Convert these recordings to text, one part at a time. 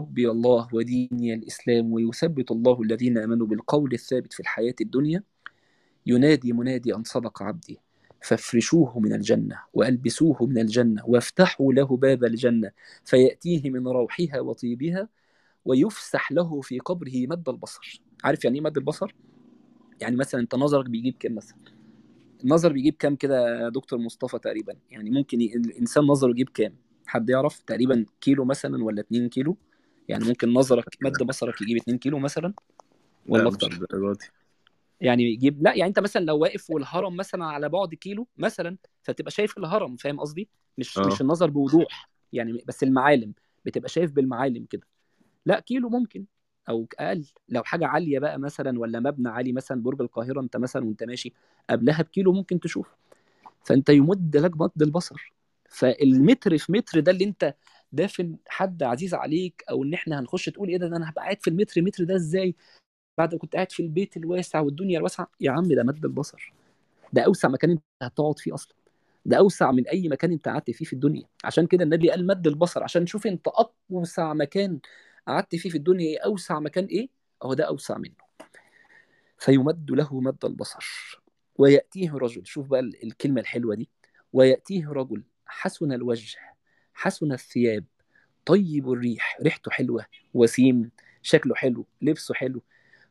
ربي الله وديني الإسلام ويثبت الله الذين آمنوا بالقول الثابت في الحياة الدنيا. ينادي منادي أن صدق عبدي. فافرشوه من الجنة وألبسوه من الجنة وافتحوا له باب الجنة فيأتيه من روحها وطيبها ويفسح له في قبره مد البصر. عارف يعني إيه مد البصر؟ يعني مثلا أنت نظرك بيجيب كام مثلا؟ النظر بيجيب كام كده دكتور مصطفى تقريبا؟ يعني ممكن. الإنسان نظره يجيب كام؟ حد يعرف؟ تقريبا كيلو مثلا ولا 2 كيلو؟ يعني ممكن نظرك مد بصرك يجيب 2 كيلو مثلا؟ ولا لا مش أكتر؟ يعني يجيب لا يعني أنت مثلا لو واقف والهرم مثلا على بعد كيلو مثلا فتبقى شايف الهرم فاهم قصدي؟ مش مش آه النظر بوضوح يعني بس المعالم بتبقى شايف بالمعالم كده. لا كيلو ممكن أو أقل. لو حاجة عالية بقى مثلا ولا مبنى عالي مثلا برج القاهرة أنت مثلا وأنت ماشي قبلها بكيلو ممكن تشوف. فأنت يمد لك مد البصر. فالمتر في متر ده اللي أنت دافن حد عزيز عليك أو إن إحنا هنخش تقول إيه ده, أنا هبقى قاعد في المتر متر ده إزاي؟ بعد ما كنت قاعد في البيت الواسع والدنيا الواسعة يا عم ده مد البصر. ده أوسع مكان أنت هتقعد فيه أصلا. ده أوسع من أي مكان أنت قعدت فيه في الدنيا. عشان كده النبي قال مد البصر. عشان شوف أنت اوسع مكان قعدت فيه في الدنيا إيه أوسع مكان إيه؟ أهو ده أوسع منه. فيمد له مد البصر. ويأتيه رجل. شوف بقى ال- الكلمة الحلوة دي. ويأتيه رجل حسن الوجه. حسن الثياب. طيب الريح ريحته حلوة. وسيم شكله حلو. لبسه حلو.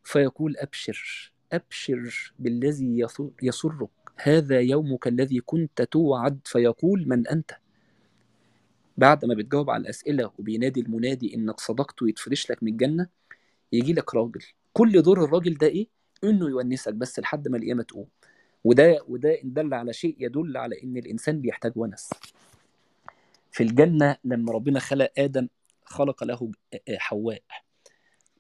فيقول أبشر أبشر بالذي يسرك. هذا يومك الذي كنت توعد. فيقول من أنت؟ بعد ما بتجاوب على الأسئلة وبينادي المنادي إنك صدقت ويتفرش لك من الجنة يجي لك راجل. كل دور الراجل ده إيه؟ إنه يونسك بس لحد ما القيامة تقوم. وده وده إن دل على شيء يدل على إن الإنسان بيحتاج ونس. في الجنة لما ربنا خلق آدم خلق له حواء.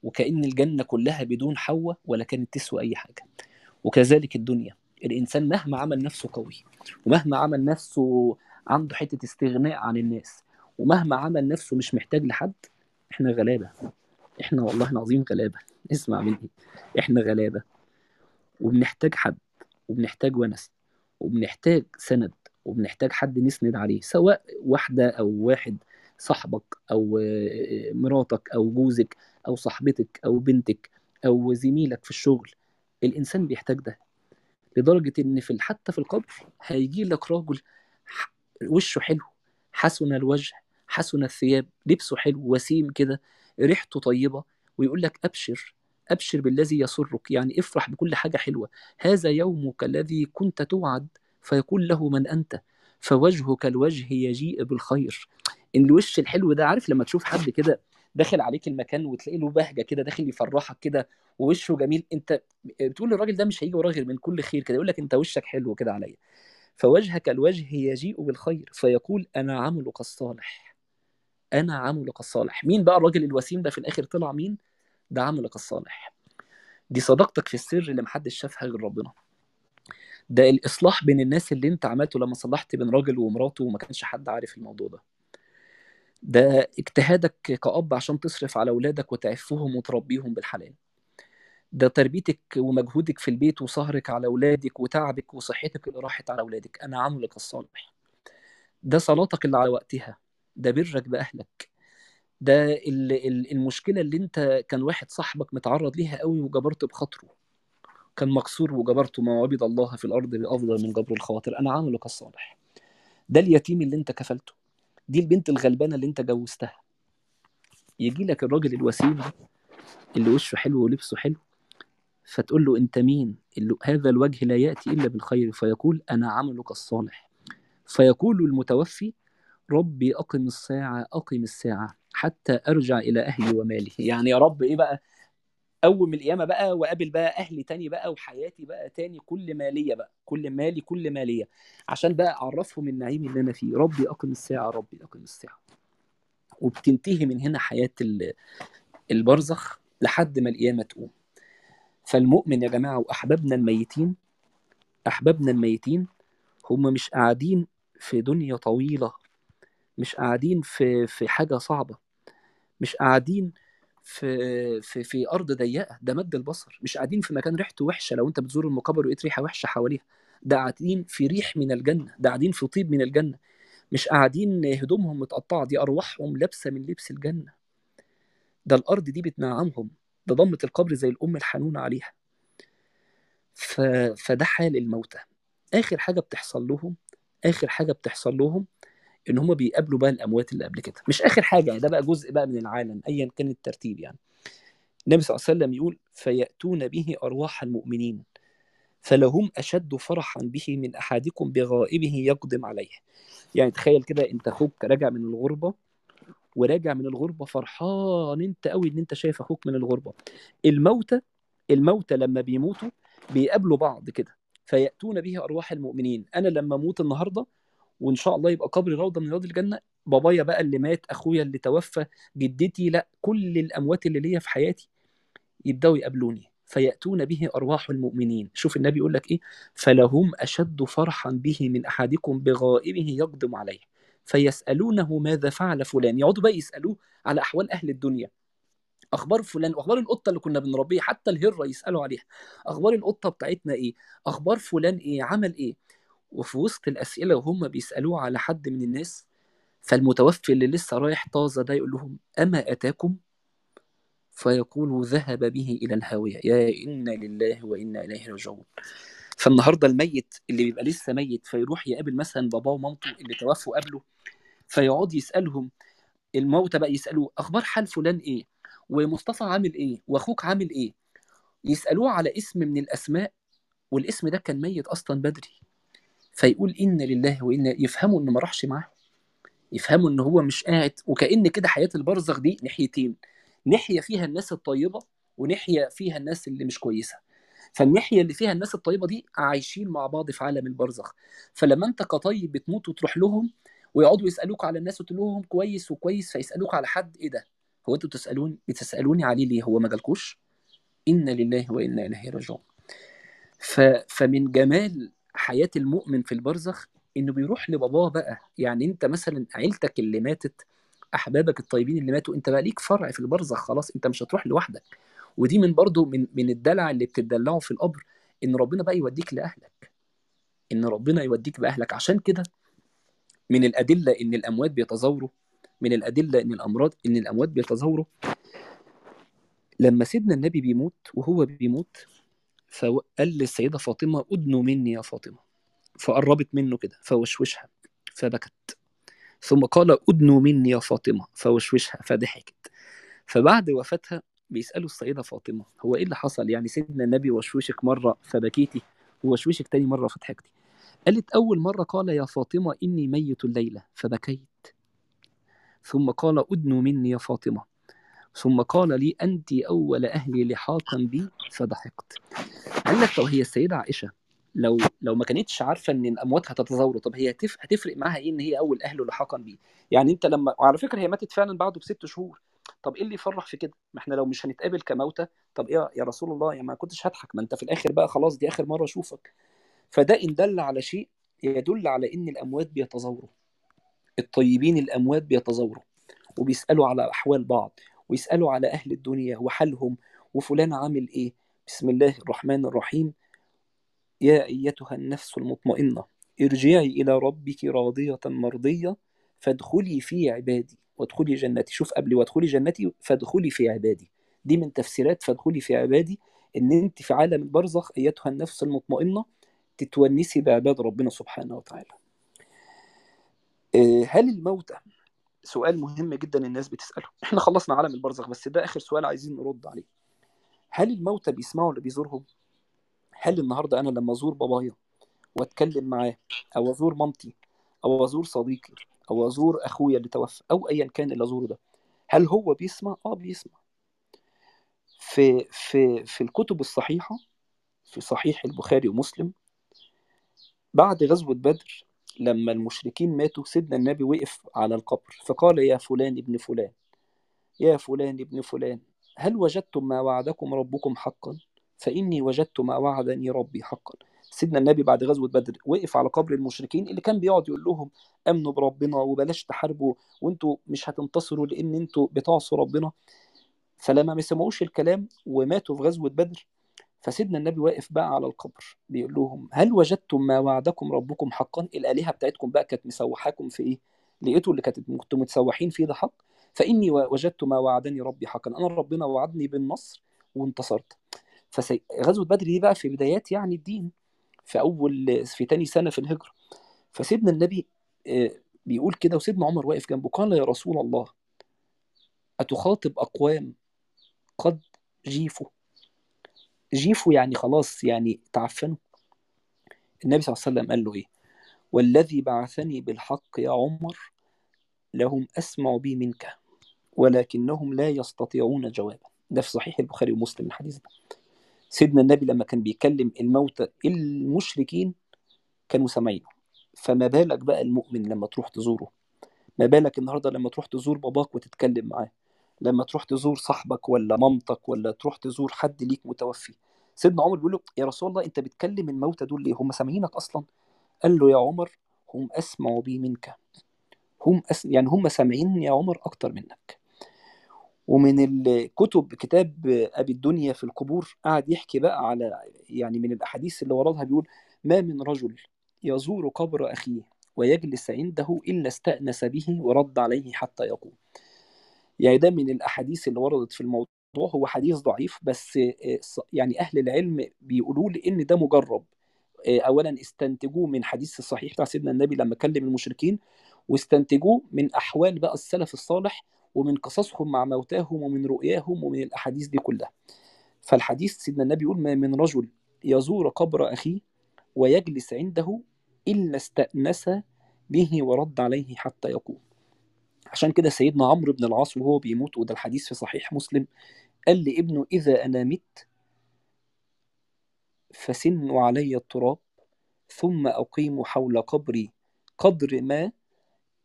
وكأن الجنة كلها بدون حواء ولا كانت تسوى أي حاجة. وكذلك الدنيا. الإنسان مهما عمل نفسه قوي ومهما عمل نفسه عنده حتة استغناء عن الناس ومهما عمل نفسه مش محتاج لحد إحنا غلابة. إحنا والله العظيم غلابة. اسمع مني. إحنا غلابة. وبنحتاج حد وبنحتاج ونس وبنحتاج سند. وبنحتاج حد نسند عليه سواء واحدة أو واحد صاحبك أو آه، مراتك أو جوزك أو صاحبتك أو بنتك أو زميلك في الشغل الإنسان بيحتاج ده لدرجة إن في حتى في القبر هيجي لك راجل وشه حلو حسن الوجه حسن الثياب لبسه حلو وسيم كده ريحته طيبة ويقول لك أبشر أبشر بالذي يسرك يعني افرح بكل حاجة حلوة هذا يومك الذي كنت توعد فيقول له من أنت؟ فوجهك الوجه يجيء بالخير. الوش الحلو ده عارف لما تشوف حد كده داخل عليك المكان وتلاقي له بهجة كده داخل يفرحك كده ووشه جميل أنت بتقول الراجل ده مش هيجي وراه من كل خير كده يقول لك أنت وشك حلو كده عليا. فوجهك الوجه يجيء بالخير فيقول أنا عملك الصالح أنا عملك الصالح مين بقى الراجل الوسيم ده في الآخر طلع مين؟ ده عملك الصالح دي صداقتك في السر اللي محدش شافها غير ربنا. ده الإصلاح بين الناس اللي أنت عملته لما صلحت بين راجل ومراته وما كانش حد عارف الموضوع ده. ده اجتهادك كأب عشان تصرف على أولادك وتعفهم وتربيهم بالحلال. ده تربيتك ومجهودك في البيت وسهرك على أولادك وتعبك وصحتك اللي راحت على أولادك. أنا عملك الصالح. ده صلاتك اللي على وقتها. ده برك بأهلك. ده ال- ال- المشكلة اللي أنت كان واحد صاحبك متعرض ليها قوي وجبرت بخاطره. كان مكسور وجبرته ما عبد الله في الأرض بأفضل من جبر الخواطر. أنا عملك الصالح. ده اليتيم اللي أنت كفلته. دي البنت الغلبانة اللي أنت جوزتها. يجي لك الراجل الوسيم اللي وشه حلو ولبسه حلو فتقول له أنت مين؟ اللي هذا الوجه لا يأتي إلا بالخير. فيقول أنا عملك الصالح. فيقول المتوفي ربي أقم الساعة أقم الساعة حتى أرجع إلى أهلي ومالي يعني يا رب إيه بقى؟ أول من القيامة بقى وقابل بقى أهلي تاني بقى وحياتي بقى تاني كل مالية بقى كل مالي كل مالية عشان بقى أعرفهم النعيم اللي أنا فيه. ربي أقم الساعة ربي أقم الساعة. وبتنتهي من هنا حياة ال- البرزخ لحد ما القيامة تقوم. فالمؤمن يا جماعة وأحبابنا الميتين أحبابنا الميتين هم مش قاعدين في دنيا طويلة مش قاعدين في في حاجة صعبة مش قاعدين في في في أرض ضيقة ده مد البصر. مش قاعدين في مكان ريحته وحشة لو أنت بتزور المقابر ولقيت ريحة وحشة حواليها. ده قاعدين في ريح من الجنة ده قاعدين في طيب من الجنة. مش قاعدين هدومهم متقطعة دي أرواحهم لابسة من لبس الجنة. ده الأرض دي بتنعمهم ده ضمة القبر زي الأم الحنونة عليها. ف... فده حال الموتى. آخر حاجة بتحصل لهم آخر حاجة بتحصل لهم إن هم بيقابلوا بقى الأموات اللي قبل كده. مش آخر حاجة يعني ده بقى جزء بقى من العالم ايا كان الترتيب يعني. النبي صلى الله عليه وسلم يقول فيأتون به أرواح المؤمنين فلهم أشد فرحا به من أحدكم بغائبه يقدم عليه. يعني تخيل كده أنت أخوك راجع من الغربة وراجع من الغربة فرحان أنت قوي إن أنت شايف أخوك من الغربة. الموتى الموتى لما بيموتوا بيقابلوا بعض كده. فيأتون به أرواح المؤمنين. أنا لما أموت النهاردة وإن شاء الله يبقى قبري روضة من رياض الجنة. بابايا بقى اللي مات أخويا اللي توفى جدتي لا كل الأموات اللي ليا في حياتي يبدأوا يقابلوني فيأتون به أرواح المؤمنين. شوف النبي يقول لك إيه؟ فلهم أشد فرحا به من أحدكم بغائبه يقدم عليه. فيسألونه ماذا فعل فلان. يقعدوا بقى يسألوه على أحوال أهل الدنيا. أخبار فلان وأخبار القطة اللي كنا بنربيها حتى الهرة يسألوا عليها. أخبار القطة بتاعتنا إيه؟ أخبار فلان إيه؟ عمل إيه؟ وفي وسط الأسئلة وهم بيسألوه على حد من الناس فالمتوفي اللي لسه رايح طازة ده يقول لهم أما أتاكم؟ فيقول ذهب به إلى الهاوية. يا إنا لله وإنا إليه راجعون. فالنهاردة الميت اللي بيبقى لسه ميت فيروح يقابل مثلا باباه ومامته اللي توفوا قبله فيقعد يسألهم الموتى بقى يسألوه أخبار حال فلان إيه؟ ومصطفى عامل إيه؟ وأخوك عامل إيه؟ يسألوه على اسم من الأسماء والاسم ده كان ميت أصلا بدري. فيقول إنا لله وأنا يفهموا إنه ما راحش معاهم. يفهموا ان هو مش قاعد وكأن كده حياة البرزخ دي ناحيتين ناحية فيها الناس الطيبة وناحية فيها الناس اللي مش كويسة. فالناحية اللي فيها الناس الطيبة دي عايشين مع بعض في عالم البرزخ. فلما أنت كطيب بتموت وتروح لهم ويقعدوا يسألوك على الناس وتقول لهم كويس وكويس فيسألوك على حد إيه ده؟ هو أنتوا بتسألون بتسألوني عليه ليه؟ هو ما جالكوش إنا لله وإنا إليه راجعون. ف... فمن جمال حياة المؤمن في البرزخ إنه بيروح لباباه بقى. يعني أنت مثلا عيلتك اللي ماتت أحبابك الطيبين اللي ماتوا أنت بقى ليك فرع في البرزخ خلاص أنت مش هتروح لوحدك. ودي من برضو من من الدلع اللي بتدلعه في القبر إن ربنا بقى يوديك لأهلك. إن ربنا يوديك بأهلك. عشان كده من الأدلة إن الأموات بيتزاوروا من الأدلة إن الأمراض إن الأموات بيتزاوروا. لما سيدنا النبي بيموت وهو بيموت فقال للسيدة فاطمة ادنوا مني يا فاطمة. فقربت منه كده فوشوشها فبكت. ثم قال ادنوا مني يا فاطمة. فوشوشها فضحكت. فبعد وفاتها بيسألوا السيدة فاطمة هو إيه اللي حصل؟ يعني سيدنا النبي وشوشك مرة فبكيتي ووشوشك تاني مرة فضحكتي. قالت أول مرة قال يا فاطمة إني ميت الليلة فبكيت. ثم قال ادنوا مني يا فاطمة. ثم قال لي أنت أول أهلي لحاقا بي فضحكت. قال لك طب هي السيدة عائشة لو لو ما كانتش عارفة إن الأموات هتتزاوروا طب هي هتف... هتفرق معاها إيه إن هي أول اهله لحاقا بيه يعني أنت لما وعلى فكرة هي ماتت فعلا بعده بست شهور. طب إيه اللي يفرح في كده؟ ما إحنا لو مش هنتقابل كموتى طب إيه يا رسول الله يعني ما كنتش هضحك. ما أنت في الآخر بقى خلاص دي آخر مرة أشوفك. فده إن دل على شيء يدل على إن الأموات بيتزاوروا. الطيبين الأموات بيتزاوروا وبيسألوا على أحوال بعض ويسألوا على أهل الدنيا وحالهم وفلان عامل إيه. بسم الله الرحمن الرحيم. يا أيتها النفس المطمئنة ارجعي إلى ربك راضية مرضية فادخلي في عبادي. وادخلي جنتي. شوف قبل وادخلي جنتي فادخلي في عبادي. دي من تفسيرات فادخلي في عبادي. إن أنت في عالم البرزخ أيتها النفس المطمئنة تتونسي بعباد ربنا سبحانه وتعالى. آه، هل الموتى سؤال مهم جدا الناس بتسأله. إحنا خلصنا عالم البرزخ بس ده آخر سؤال عايزين نرد عليه. هل الموتى بيسمعوا اللي بيزورهم؟ هل النهارده أنا لما أزور بابايا وأتكلم معاه أو أزور مامتي أو أزور صديقي أو أزور أخويا اللي توفى أو ايا كان اللي أزوره ده هل هو بيسمع؟ آه بيسمع. في في في الكتب الصحيحة في صحيح البخاري ومسلم بعد غزوة بدر لما المشركين ماتوا سيدنا النبي وقف على القبر فقال يا فلان ابن فلان يا فلان ابن فلان هل وجدتم ما وعدكم ربكم حقا؟ فإني وجدت ما وعدني ربي حقا. سيدنا النبي بعد غزوة بدر وقف على قبر المشركين اللي كان بيقعد يقول لهم آمنوا بربنا وبلاش تحاربوا وأنتوا مش هتنتصروا لأن أنتوا بتعصوا ربنا. فلما ما سمعوش الكلام وماتوا في غزوة بدر فسيدنا النبي واقف بقى على القبر بيقول لهم هل وجدتم ما وعدكم ربكم حقا؟ الآلهة بتاعتكم بقى كانت مسوحاكم في إيه؟ لقيتوا اللي كنتوا متسوحين فيه ده حق؟ فإني وجدت ما وعدني ربي حقا أنا ربنا وعدني بالنصر وانتصرت. فغزوه بدر دي بقى في بدايات يعني الدين في أول في تاني سنة في الهجرة. فسيدنا النبي آه، بيقول كده وسيدنا عمر واقف جنبه قال يا رسول الله أتخاطب أقوام قد جيفوا؟ جيفوا يعني خلاص يعني تعفنوا. النبي صلى الله عليه وسلم قال له إيه؟ والذي بعثني بالحق يا عمر لهم أسمع بي منك ولكنهم لا يستطيعون جوابا. ده في صحيح البخاري ومسلم الحديث ده. سيدنا النبي لما كان بيكلم الموتى المشركين كانوا سامعينه. فما بالك بقى المؤمن لما تروح تزوره؟ ما بالك النهارده لما تروح تزور باباك وتتكلم معاه؟ لما تروح تزور صاحبك ولا مامتك ولا تروح تزور حد ليك متوفي. سيدنا عمر بيقول له يا رسول الله أنت بتكلم الموتى دول ليه؟ هم سامعينك أصلا؟ قال له يا عمر هم اسمعوا بي منك. هم أس... يعني هم سامعين يا عمر أكتر منك. ومن الكتب كتاب أبي الدنيا في القبور قعد يحكي بقى على يعني من الأحاديث اللي وردها بيقول ما من رجل يزور قبر أخيه ويجلس عنده إلا استأنس به ورد عليه حتى يقوم. يعني ده من الأحاديث اللي وردت في الموضوع هو حديث ضعيف بس آه، يعني أهل العلم بيقولوا لي إن ده مجرب. آه، اولا استنتجوه من حديث الصحيح بتاع سيدنا النبي لما كلم المشركين واستنتجوه من أحوال بقى السلف الصالح ومن قصصهم مع موتاهم ومن رؤياهم ومن الأحاديث دي كلها. فالحديث سيدنا النبي يقول ما من رجل يزور قبر أخيه ويجلس عنده إلا استأنس به ورد عليه حتى يقوم. عشان كده سيدنا عمرو بن العاص وهو بيموت وده الحديث في صحيح مسلم قال لابنه إذا أنا مت فسن علي التراب ثم أقيم حول قبري قدر ما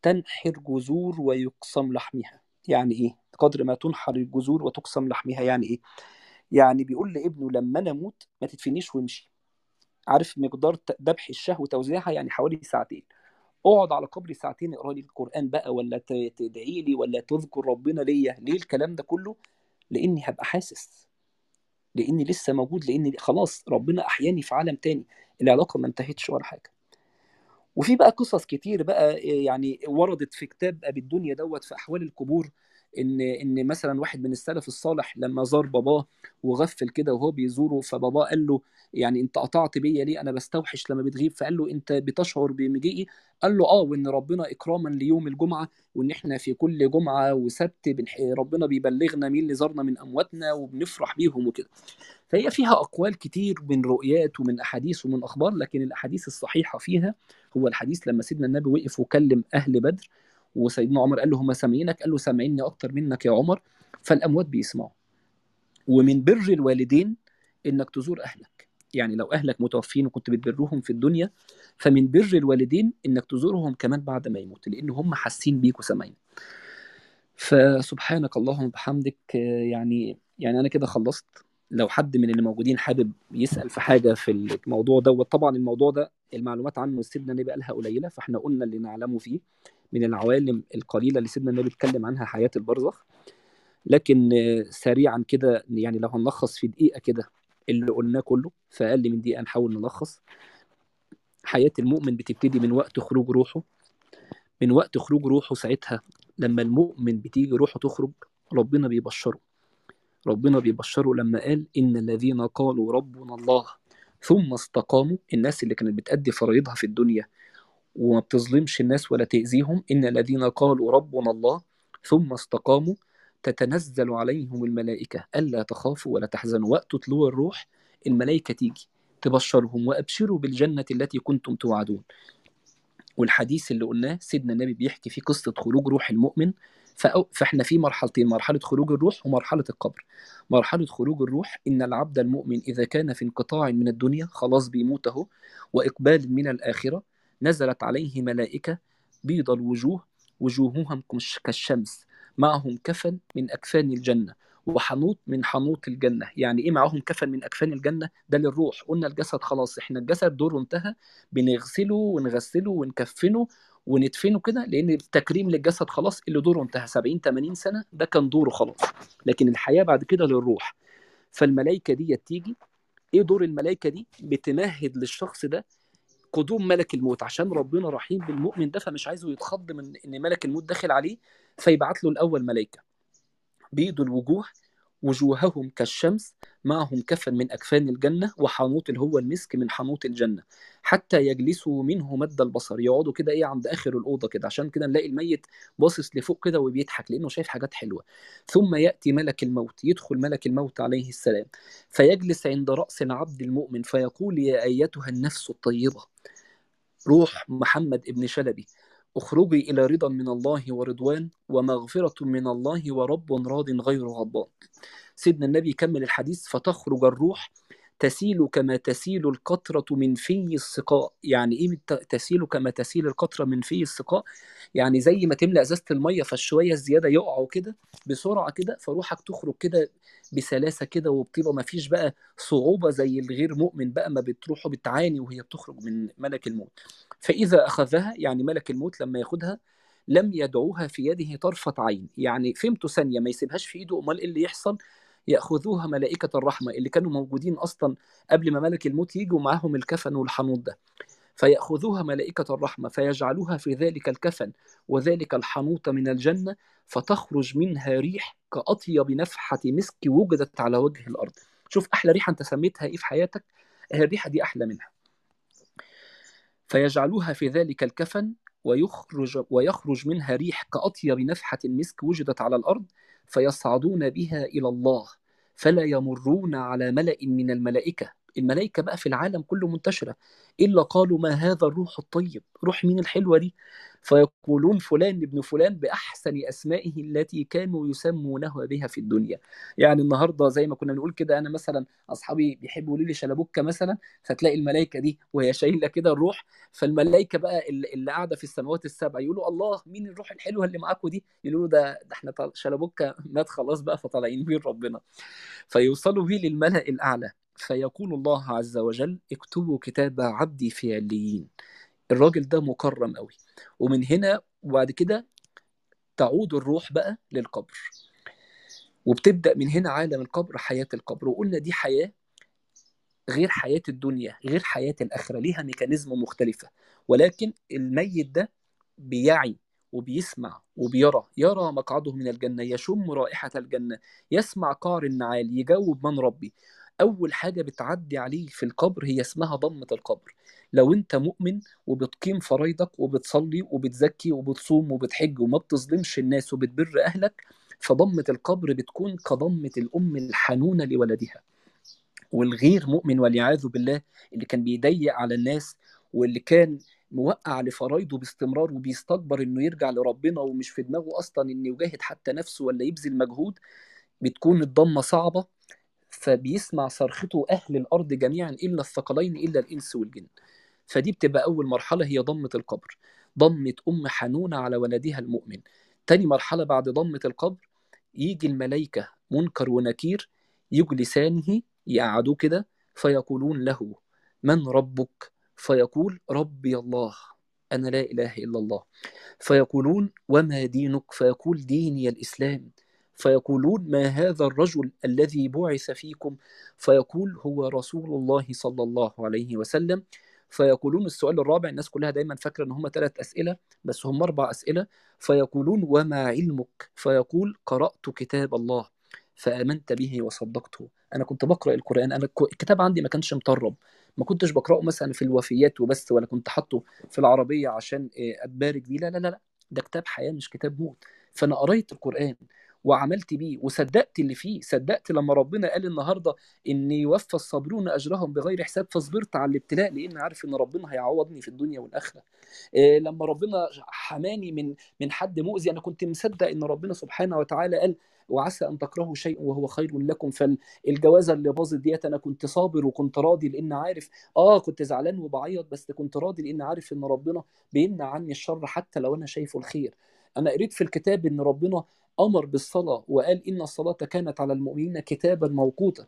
تنحر جذور ويقسم لحمها يعني إيه؟ قدر ما تنحر الجذور وتقسم لحمها يعني إيه؟ يعني بيقول لابنه لما أنا أموت ما تدفنيش وامشي عارف مقدار ذبح الشهوة وتوزيعها يعني حوالي ساعتين اقعد على قبري ساعتين اقرأ لي القرآن بقى ولا تدعي لي ولا تذكر ربنا ليا. ليه الكلام ده كله؟ لاني هبقى حاسس. لاني لسه موجود لاني خلاص ربنا أحياني في عالم تاني. العلاقة ما انتهتش ولا حاجة. وفي بقى قصص كتير بقى يعني وردت في كتاب أبي الدنيا دوت في أحوال القبور. إن إن مثلا واحد من السلف الصالح لما زار باباه وغفل كده وهو بيزوره فباباه قال له يعني أنت قطعت بيا ليه؟ أنا بستوحش لما بتغيب. فقال له أنت بتشعر بمجيئي؟ قال له آه وإن ربنا إكراما ليوم الجمعة وإن إحنا في كل جمعة وسبت ربنا بيبلغنا مين اللي زارنا من أمواتنا وبنفرح بيهم وكده. فهي فيها أقوال كتير من رؤيات ومن أحاديث ومن أخبار لكن الأحاديث الصحيحة فيها هو الحديث لما سيدنا النبي وقف وكلم أهل بدر وسيدنا عمر قال له هم سامعينك؟ قال له سامعيني أكتر منك يا عمر. فالأموات بيسمعوا. ومن بر الوالدين إنك تزور أهلك. يعني لو أهلك متوفين وكنت بتبرهم في الدنيا فمن بر الوالدين إنك تزورهم كمان بعد ما يموت لأن هم حاسين بيك وسامعين فسبحانك اللهم وبحمدك يعني يعني أنا كده خلصت. لو حد من اللي موجودين حابب يسأل في حاجة في الموضوع دوت طبعا الموضوع ده المعلومات عنه سيدنا النبي قالها قليلة فإحنا قلنا اللي نعلمه فيه. من العوالم القليلة اللي سيدنا النبي اتكلم عنها حياة البرزخ. لكن سريعا كده يعني لو هنلخص في دقيقة كده اللي قلناه كله في أقل من دقيقة نحاول نلخص. حياة المؤمن بتبتدي من وقت خروج روحه. من وقت خروج روحه ساعتها لما المؤمن بتيجي روحه تخرج ربنا بيبشره. ربنا بيبشره لما قال إن الذين قالوا ربنا الله ثم استقاموا الناس اللي كانت بتأدي فرائضها في الدنيا وما بتظلمش الناس ولا تأذيهم. إن الذين قالوا ربنا الله ثم استقاموا تتنزل عليهم الملائكة. ألا تخافوا ولا تحزنوا. وقت طلوع الروح الملائكة تيجي تبشرهم وأبشروا بالجنة التي كنتم توعدون. والحديث اللي قلناه سيدنا النبي بيحكي فيه قصة خروج روح المؤمن. فإحنا في مرحلتين مرحلة خروج الروح ومرحلة القبر. مرحلة خروج الروح إن العبد المؤمن إذا كان في انقطاع من الدنيا خلاص بيموت أهو وإقبال من الآخرة. نزلت عليه ملائكة بيض الوجوه وجوههم كالشمس معهم كفن من أكفان الجنة وحنوط من حنوط الجنة. يعني إيه معاهم كفن من أكفان الجنة؟ ده للروح. قلنا الجسد خلاص إحنا الجسد دوره انتهى. بنغسله ونغسله ونكفنه وندفنه كده لأن التكريم للجسد خلاص اللي دوره انتهى. 70 80 سنة ده كان دوره خلاص. لكن الحياة بعد كده للروح. فالملائكة دي تيجي. إيه دور الملائكة دي؟ بتمهد للشخص ده قدوم ملك الموت. عشان ربنا رحيم بالمؤمن ده فمش عايزه يتخض من إن ملك الموت داخل عليه فيبعت له الأول ملائكة. بيض الوجوه وجوههم كالشمس معهم كفن من أكفان الجنة وحانوت اللي هو المسك من حانوت الجنة. حتى يجلسوا منه مد البصر. يقعدوا كده إيه عند آخر الأوضة كده عشان كده نلاقي الميت باصص لفوق كده وبيضحك لأنه شايف حاجات حلوة. ثم يأتي ملك الموت. يدخل ملك الموت عليه السلام. فيجلس عند رأس العبد المؤمن فيقول يا أيتها النفس الطيبة. روح محمد ابن شلبي. أخرجي إلى رضا من الله ورضوان ومغفرة من الله ورب راض غير غضبان. سيدنا النبي يكمل الحديث فتخرج الروح تسيل كما تسيل القطرة من في السقاء. يعني إيه تسيل كما تسيل القطرة من في السقاء؟ يعني زي ما تملأ إزازة المية فالشوية الزيادة يقعوا كده بسرعة كده فروحك تخرج كده بسلاسة كده وبطيبة ما فيش بقى صعوبة زي الغير مؤمن بقى ما بتروح بتعاني وهي بتخرج من ملك الموت. فإذا أخذها يعني ملك الموت لما ياخدها لم يدعوها في يده طرفة عين. يعني فهمته ثانية ما يسيبهاش في إيده أمال إيه اللي يحصل؟ يأخذوها ملائكة الرحمة اللي كانوا موجودين أصلا قبل ما ملك الموت يجوا معاهم الكفن والحنوط ده. فيأخذوها ملائكة الرحمة فيجعلوها في ذلك الكفن وذلك الحنوط من الجنة فتخرج منها ريح كأطيب نفحة مسك وجدت على وجه الأرض. شوف أحلى ريحة أنت سميتها إيه في حياتك؟ الريحة دي أحلى منها. فيجعلوها في ذلك الكفن ويخرج ويخرج منها ريح كأطيب نفحة مسك وجدت على الأرض فيصعدون بها إلى الله فلا يمرون على ملأ من الملائكة. الملائكة بقى في العالم كله منتشرة إلا قالوا ما هذا الروح الطيب روح مين الحلوة دي؟ فيقولون فلان ابن فلان بأحسن أسمائه التي كانوا يسمونه بها في الدنيا. يعني النهاردة زي ما كنا بنقول كده أنا مثلا أصحابي بيحبوا يقولوا لي شلبوكة مثلا فتلاقي الملائكة دي وهي شايلة كده الروح فالملائكة بقى اللي قاعدة في السماوات السبع يقولوا الله مين الروح الحلوة اللي معاكم دي؟ يقولوا ده, ده إحنا شلبوكة مات خلاص بقى فطالعين بيه ربنا فيوصلوا بيه للملأ الأعلى. فيقول الله عز وجل اكتبوا كتاب عبدي في عليين. الراجل ده مكرم قوي. ومن هنا وبعد كده تعود الروح بقى للقبر. وبتبدأ من هنا عالم القبر حياة القبر. وقلنا دي حياة غير حياة الدنيا غير حياة الآخرة. ليها ميكانيزم مختلفة. ولكن الميت ده بيعي وبيسمع وبيرى. يرى مقعده من الجنة يشم رائحة الجنة يسمع قعر النعال يجاوب من ربي. أول حاجة بتعدي عليه في القبر هي اسمها ضمة القبر. لو أنت مؤمن وبتقيم فرايضك وبتصلي وبتزكي وبتصوم وبتحج وما بتظلمش الناس وبتبر أهلك فضمة القبر بتكون كضمة الأم الحنونة لولدها. والغير مؤمن والعياذ بالله اللي كان بيضيق على الناس واللي كان موقع لفرايضه باستمرار وبيستكبر إنه يرجع لربنا ومش في دماغه أصلا إنه يجاهد حتى نفسه ولا يبذل مجهود بتكون الضمة صعبة فبيسمع صرخته أهل الأرض جميعا إلا الثقلين إلا الإنس والجن. فدي بتبقى أول مرحلة هي ضمة القبر. ضمة أم حنونة على ولدها المؤمن. تاني مرحلة بعد ضمة القبر يجي الملائكة منكر ونكير يجلسانه يقعدوه كده فيقولون له من ربك؟ فيقول ربي الله أنا لا إله إلا الله. فيقولون وما دينك؟ فيقول ديني الإسلام. فيقولون ما هذا الرجل الذي بعث فيكم؟ فيقول هو رسول الله صلى الله عليه وسلم. فيقولون السؤال الرابع الناس كلها دايما فاكرة إن هم ثلاث أسئلة بس هم أربع أسئلة. فيقولون وما علمك؟ فيقول قرأت كتاب الله فآمنت به وصدقته. أنا كنت بقرأ القرآن أنا الكتاب عندي ما كانش مطرب. ما كنتش بقرأه مثلا في الوفيات وبس ولا كنت حاطه في العربية عشان أتبارك بيه. لا لا لا ده كتاب حياة مش كتاب موت. فأنا قريت القرآن. وعملت بيه وصدقت اللي فيه صدقت لما ربنا قال النهارده إن يوفى الصابرون أجرهم بغير حساب فصبرت على الابتلاء لأن عارف إن ربنا هيعوضني في الدنيا والآخرة. إيه لما ربنا حماني من من حد مؤذي أنا كنت مصدق إن ربنا سبحانه وتعالى قال وعسى أن تكرهوا شيء وهو خير لكم. فالجوازه اللي باظت ديت أنا كنت صابر وكنت راضي لأن عارف آه كنت زعلان وبعيط بس كنت راضي لأن عارف إن ربنا بيمنع عني الشر حتى لو أنا شايفه الخير. أنا قريت في الكتاب إن ربنا أمر بالصلاة وقال إن الصلاة كانت على المؤمنين كتابا موقوتا.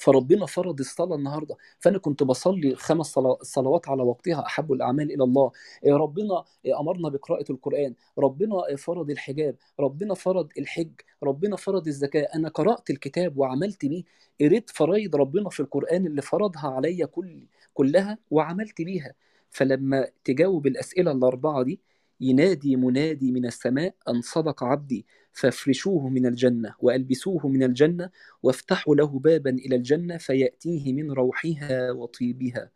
فربنا فرض الصلاة النهاردة. فأنا كنت بصلي خمس صلوات على وقتها أحب الأعمال إلى الله. ربنا أمرنا بقراءة القرآن. ربنا فرض الحجاب. ربنا فرض الحج. ربنا فرض الزكاة. أنا قرأت الكتاب وعملت بيه. قريت فرايد ربنا في القرآن اللي فرضها عليا كل كلها وعملت بيها. فلما تجاوب الأسئلة الأربعة دي ينادي منادي من السماء أن صدق عبدي فافرشوه من الجنة وألبسوه من الجنة وافتحوا له بابا إلى الجنة فيأتيه من روحها وطيبها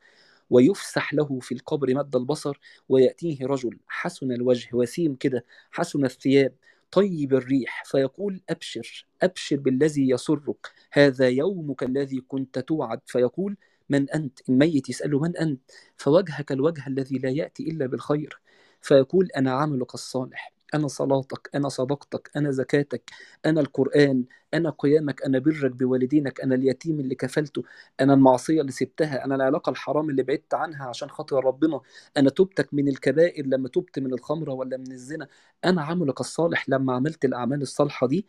ويفسح له في القبر مد البصر ويأتيه رجل حسن الوجه وسيم كده حسن الثياب طيب الريح فيقول أبشر أبشر بالذي يسرك هذا يومك الذي كنت توعد. فيقول من أنت؟ الميت يسأله من أنت؟ فوجهك الوجه الذي لا يأتي إلا بالخير. فيقول أنا عملك الصالح أنا صلاتك أنا صدقتك أنا زكاتك أنا القرآن أنا قيامك أنا برك بوالدينك أنا اليتيم اللي كفلته أنا المعصية اللي سبتها أنا العلاقة الحرام اللي بعدت عنها عشان خاطر ربنا أنا تبتك من الكبائر لما تبت من الخمرة ولا من الزنا أنا عملك الصالح لما عملت الأعمال الصالحة دي.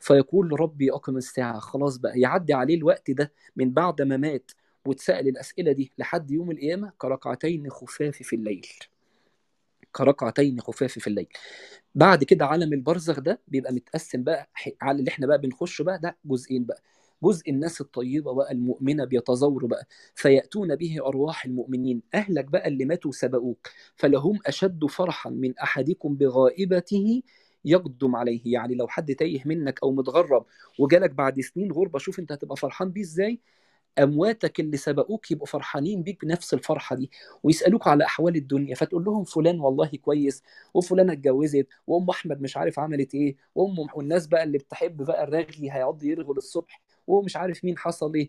فيقول ربي أقم الساعة خلاص بقى يعدي عليه الوقت ده من بعد ما مات واتسأل الأسئلة دي لحد يوم القيامة كركعتين خفاف في الليل. كركعتين خفاف في الليل. بعد كده عالم البرزخ ده بيبقى متقسم بقى على اللي إحنا بقى بنخش بقى ده جزئين بقى. جزء الناس الطيبة بقى المؤمنة بيتزوروا بقى. فيأتون به أرواح المؤمنين. أهلك بقى اللي ماتوا سبقوك. فلهم أشد فرحا من أحدكم بغائبته يقدم عليه. يعني لو حد تايه منك أو متغرب وجالك بعد سنين غربة شوف أنت هتبقى فرحان بيه إزاي؟ أمواتك اللي سبقوك يبقوا فرحانين بيك بنفس الفرحة دي ويسألوك على أحوال الدنيا فتقول لهم فلان والله كويس وفلانة اتجوزت وأم أحمد مش عارف عملت إيه وأم والناس بقى اللي بتحب بقى الرغي هيقعد يرغوا للصبح ومش عارف مين حصل إيه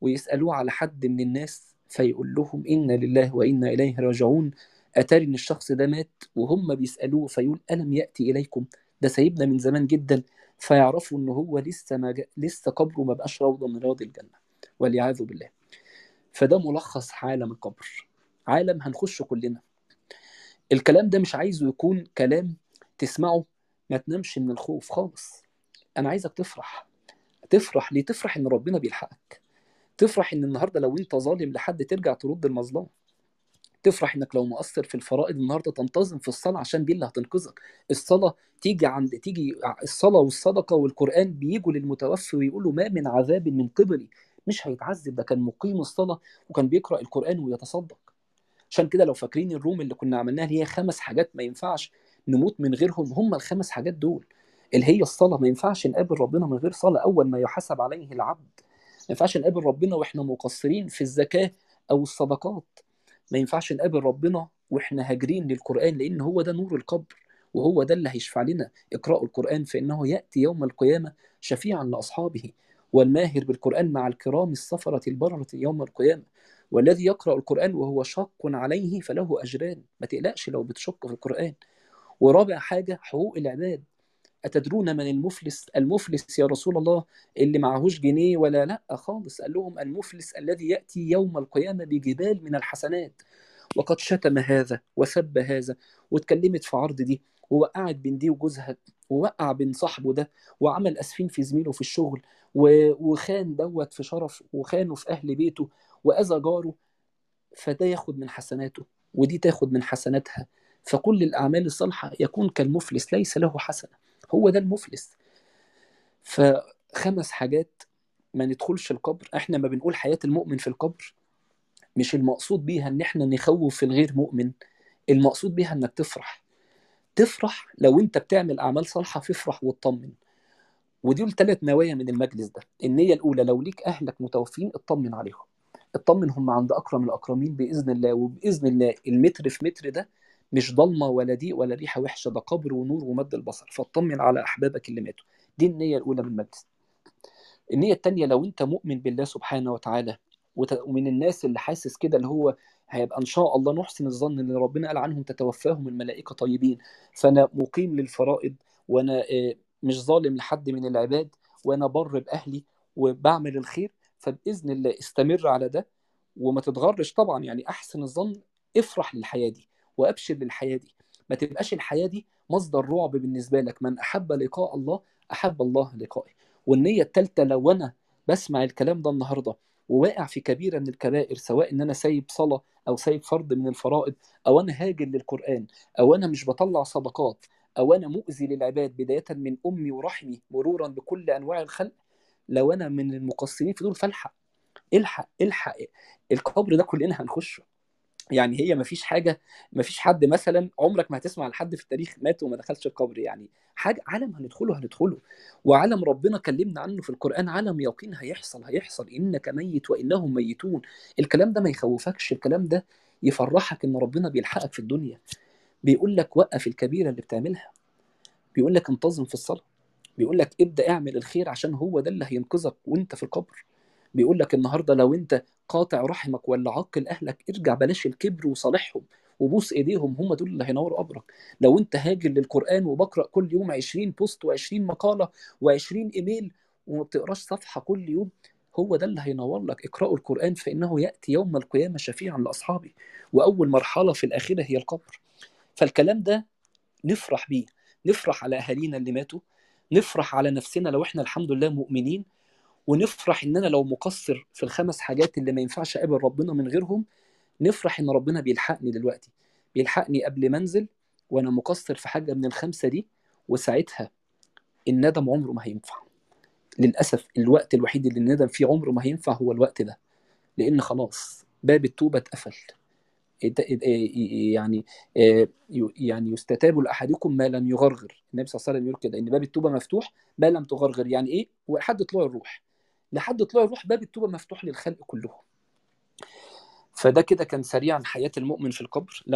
ويسألوه على حد من الناس فيقول لهم إنا لله وإنا إليه راجعون أتاري إن الشخص ده مات؟ وهم بيسألوه فيقول ألم يأتي إليكم؟ ده سايبنا من زمان جدا فيعرفوا إن هو لسه ما جا... لسه قبره ما بقاش روضة من رياض الجنة. والعياذ بالله. فده ملخص عالم القبر. عالم هنخشه كلنا. الكلام ده مش عايزه يكون كلام تسمعه ما تنامش من الخوف خالص. أنا عايزك تفرح. تفرح ليه؟ تفرح إن ربنا بيلحقك. تفرح إن النهارده لو أنت ظالم لحد ترجع ترد المظلمه تفرح إنك لو مقصر في الفرائض النهارده تنتظم في الصلاة عشان دي اللي هتنقذك. الصلاة تيجي عند تيجي الصلاة والصدقة والقرآن بيجوا للمتوفي ويقولوا ما من عذاب من قبلي. مش هيتعذب ده كان مقيم الصلاة وكان بيقرأ القرآن ويتصدق. عشان كده لو فاكرين الروم اللي كنا عملناها اللي هي خمس حاجات ما ينفعش نموت من غيرهم هم الخمس حاجات دول اللي هي الصلاة. ما ينفعش نقابل ربنا من غير صلاة أول ما يحاسب عليه العبد. ما ينفعش نقابل ربنا وإحنا مقصرين في الزكاة أو الصدقات. ما ينفعش نقابل ربنا وإحنا هاجرين للقرآن لأن هو ده نور القبر وهو ده اللي هيشفع لنا. اقرأوا القرآن فإنه يأتي يوم القيامة شفيعا لأصحابه. والماهر بالقرآن مع الكرام السفرة البررة يوم القيامة. والذي يقرأ القرآن وهو شاق عليه فله أجران. ما تقلقش لو بتشق في القرآن. ورابع حاجة حقوق العباد. أتدرون من المفلس المفلس يا رسول الله؟ اللي معهوش جنيه ولا لأ خالص. قال لهم المفلس الذي يأتي يوم القيامة بجبال من الحسنات. وقد شتم هذا وسب هذا. واتكلمت في عرض دي. ووقعت بين دي وجوزها ووقع بين صاحبه ده وعمل أسفين في زميله في الشغل وخان دوت في شرف وخانه في أهل بيته واذى جاره فده ياخد من حسناته ودي تاخد من حسناتها. فكل الأعمال الصالحة يكون كالمفلس ليس له حسنة هو ده المفلس. فخمس حاجات ما ندخلش القبر إحنا ما بنقول حياة المؤمن في القبر مش المقصود بيها إن إحنا نخوف الغير مؤمن المقصود بيها إنك تفرح. تفرح لو انت بتعمل اعمال صالحة فافرح واطمن. ودي الثلاث نوايا من المجلس ده. النية الأولى لو ليك أهلك متوفين اطمن عليهم. اطمن هم عند أكرم الأكرمين بإذن الله. وبإذن الله المتر في متر ده مش ضلمة ولا ضيق ولا ريحة وحشة ده قبر ونور ومد البصر. فاطمن على أحبابك اللي ماتوا. دي النية الأولى من المجلس. النية الثانية لو انت مؤمن بالله سبحانه وتعالى ومن الناس اللي حاسس كده اللي هو هيبقى إن شاء الله نحسن الظن إن ربنا قال عنهم تتوفاهم الملائكة طيبين. فأنا مقيم للفرائض وأنا مش ظالم لحد من العباد وأنا بر بأهلي وبعمل الخير فبإذن الله استمر على ده وما تتغرش طبعا. يعني أحسن الظن افرح للحياة دي وأبشر للحياة دي. ما تبقاش الحياة دي مصدر رعب بالنسبة لك. من أحب لقاء الله أحب الله لقائه. والنية الثالثه لو أنا بسمع الكلام ده النهارده وواقع في كبيرة من الكبائر سواء إن أنا سايب صلاة أو سايب فرض من الفرائض أو أنا هاجر للقرآن أو أنا مش بطلع صدقات أو أنا مؤذي للعباد بداية من أمي ورحمي مرورا بكل أنواع الخلق لو أنا من المقصرين في دول فالحق الحق الحق القبر ده كلنا هنخشه. يعني هي ما فيش حاجة ما فيش حد مثلا عمرك ما هتسمع عن حد في التاريخ مات وما دخلش القبر. يعني حاجة عالم هندخله هندخله. وعالم ربنا كلمنا عنه في القرآن عالم يقين هيحصل هيحصل. إنك ميت وإنهم ميتون. الكلام ده ما يخوفكش الكلام ده يفرحك إن ربنا بيلحقك في الدنيا. بيقول لك وقف الكبيرة اللي بتعملها. بيقول لك انتظم في الصلاة. بيقول لك ابدأ اعمل الخير عشان هو ده اللي هينقذك وأنت في القبر. بيقول لك النهارده لو أنت قاطع رحمك ولا عاقل أهلك ارجع بلاش الكبر وصالحهم وبوس إيديهم هم دول اللي هينوروا قبرك. لو أنت هاجر للقرآن وبقرأ كل يوم 20 بوست و20 مقالة و20 إيميل وما بتقراش صفحة كل يوم هو ده اللي هينور لك. اقرأوا القرآن فإنه يأتي يوم القيامة شفيعا لأصحابه وأول مرحلة في الآخرة هي القبر. فالكلام ده نفرح بيه. نفرح على أهالينا اللي ماتوا. نفرح على نفسنا لو إحنا الحمد لله مؤمنين. ونفرح ان أنا لو مقصر في الخمس حاجات اللي ما ينفعش أقابل ربنا من غيرهم نفرح إن ربنا بيلحقني دلوقتي. بيلحقني قبل ما أنزل وأنا مقصر في حاجة من الخمسة دي وساعتها الندم عمره ما هينفع. للأسف الوقت الوحيد اللي الندم فيه عمره ما هينفع هو الوقت ده. لأن خلاص باب التوبة اتقفل. يعني يعني يستتاب لاحدكم ما لم يغرغر. النبي صلى الله عليه وسلم يقول كده إن باب التوبة مفتوح ما لم تغرغر. يعني إيه؟ ولحد طلوع الروح. لحد طلوع الروح باب التوبة مفتوح للخلق كلهم. فده كده كان سريعا حياة المؤمن في القبر. لو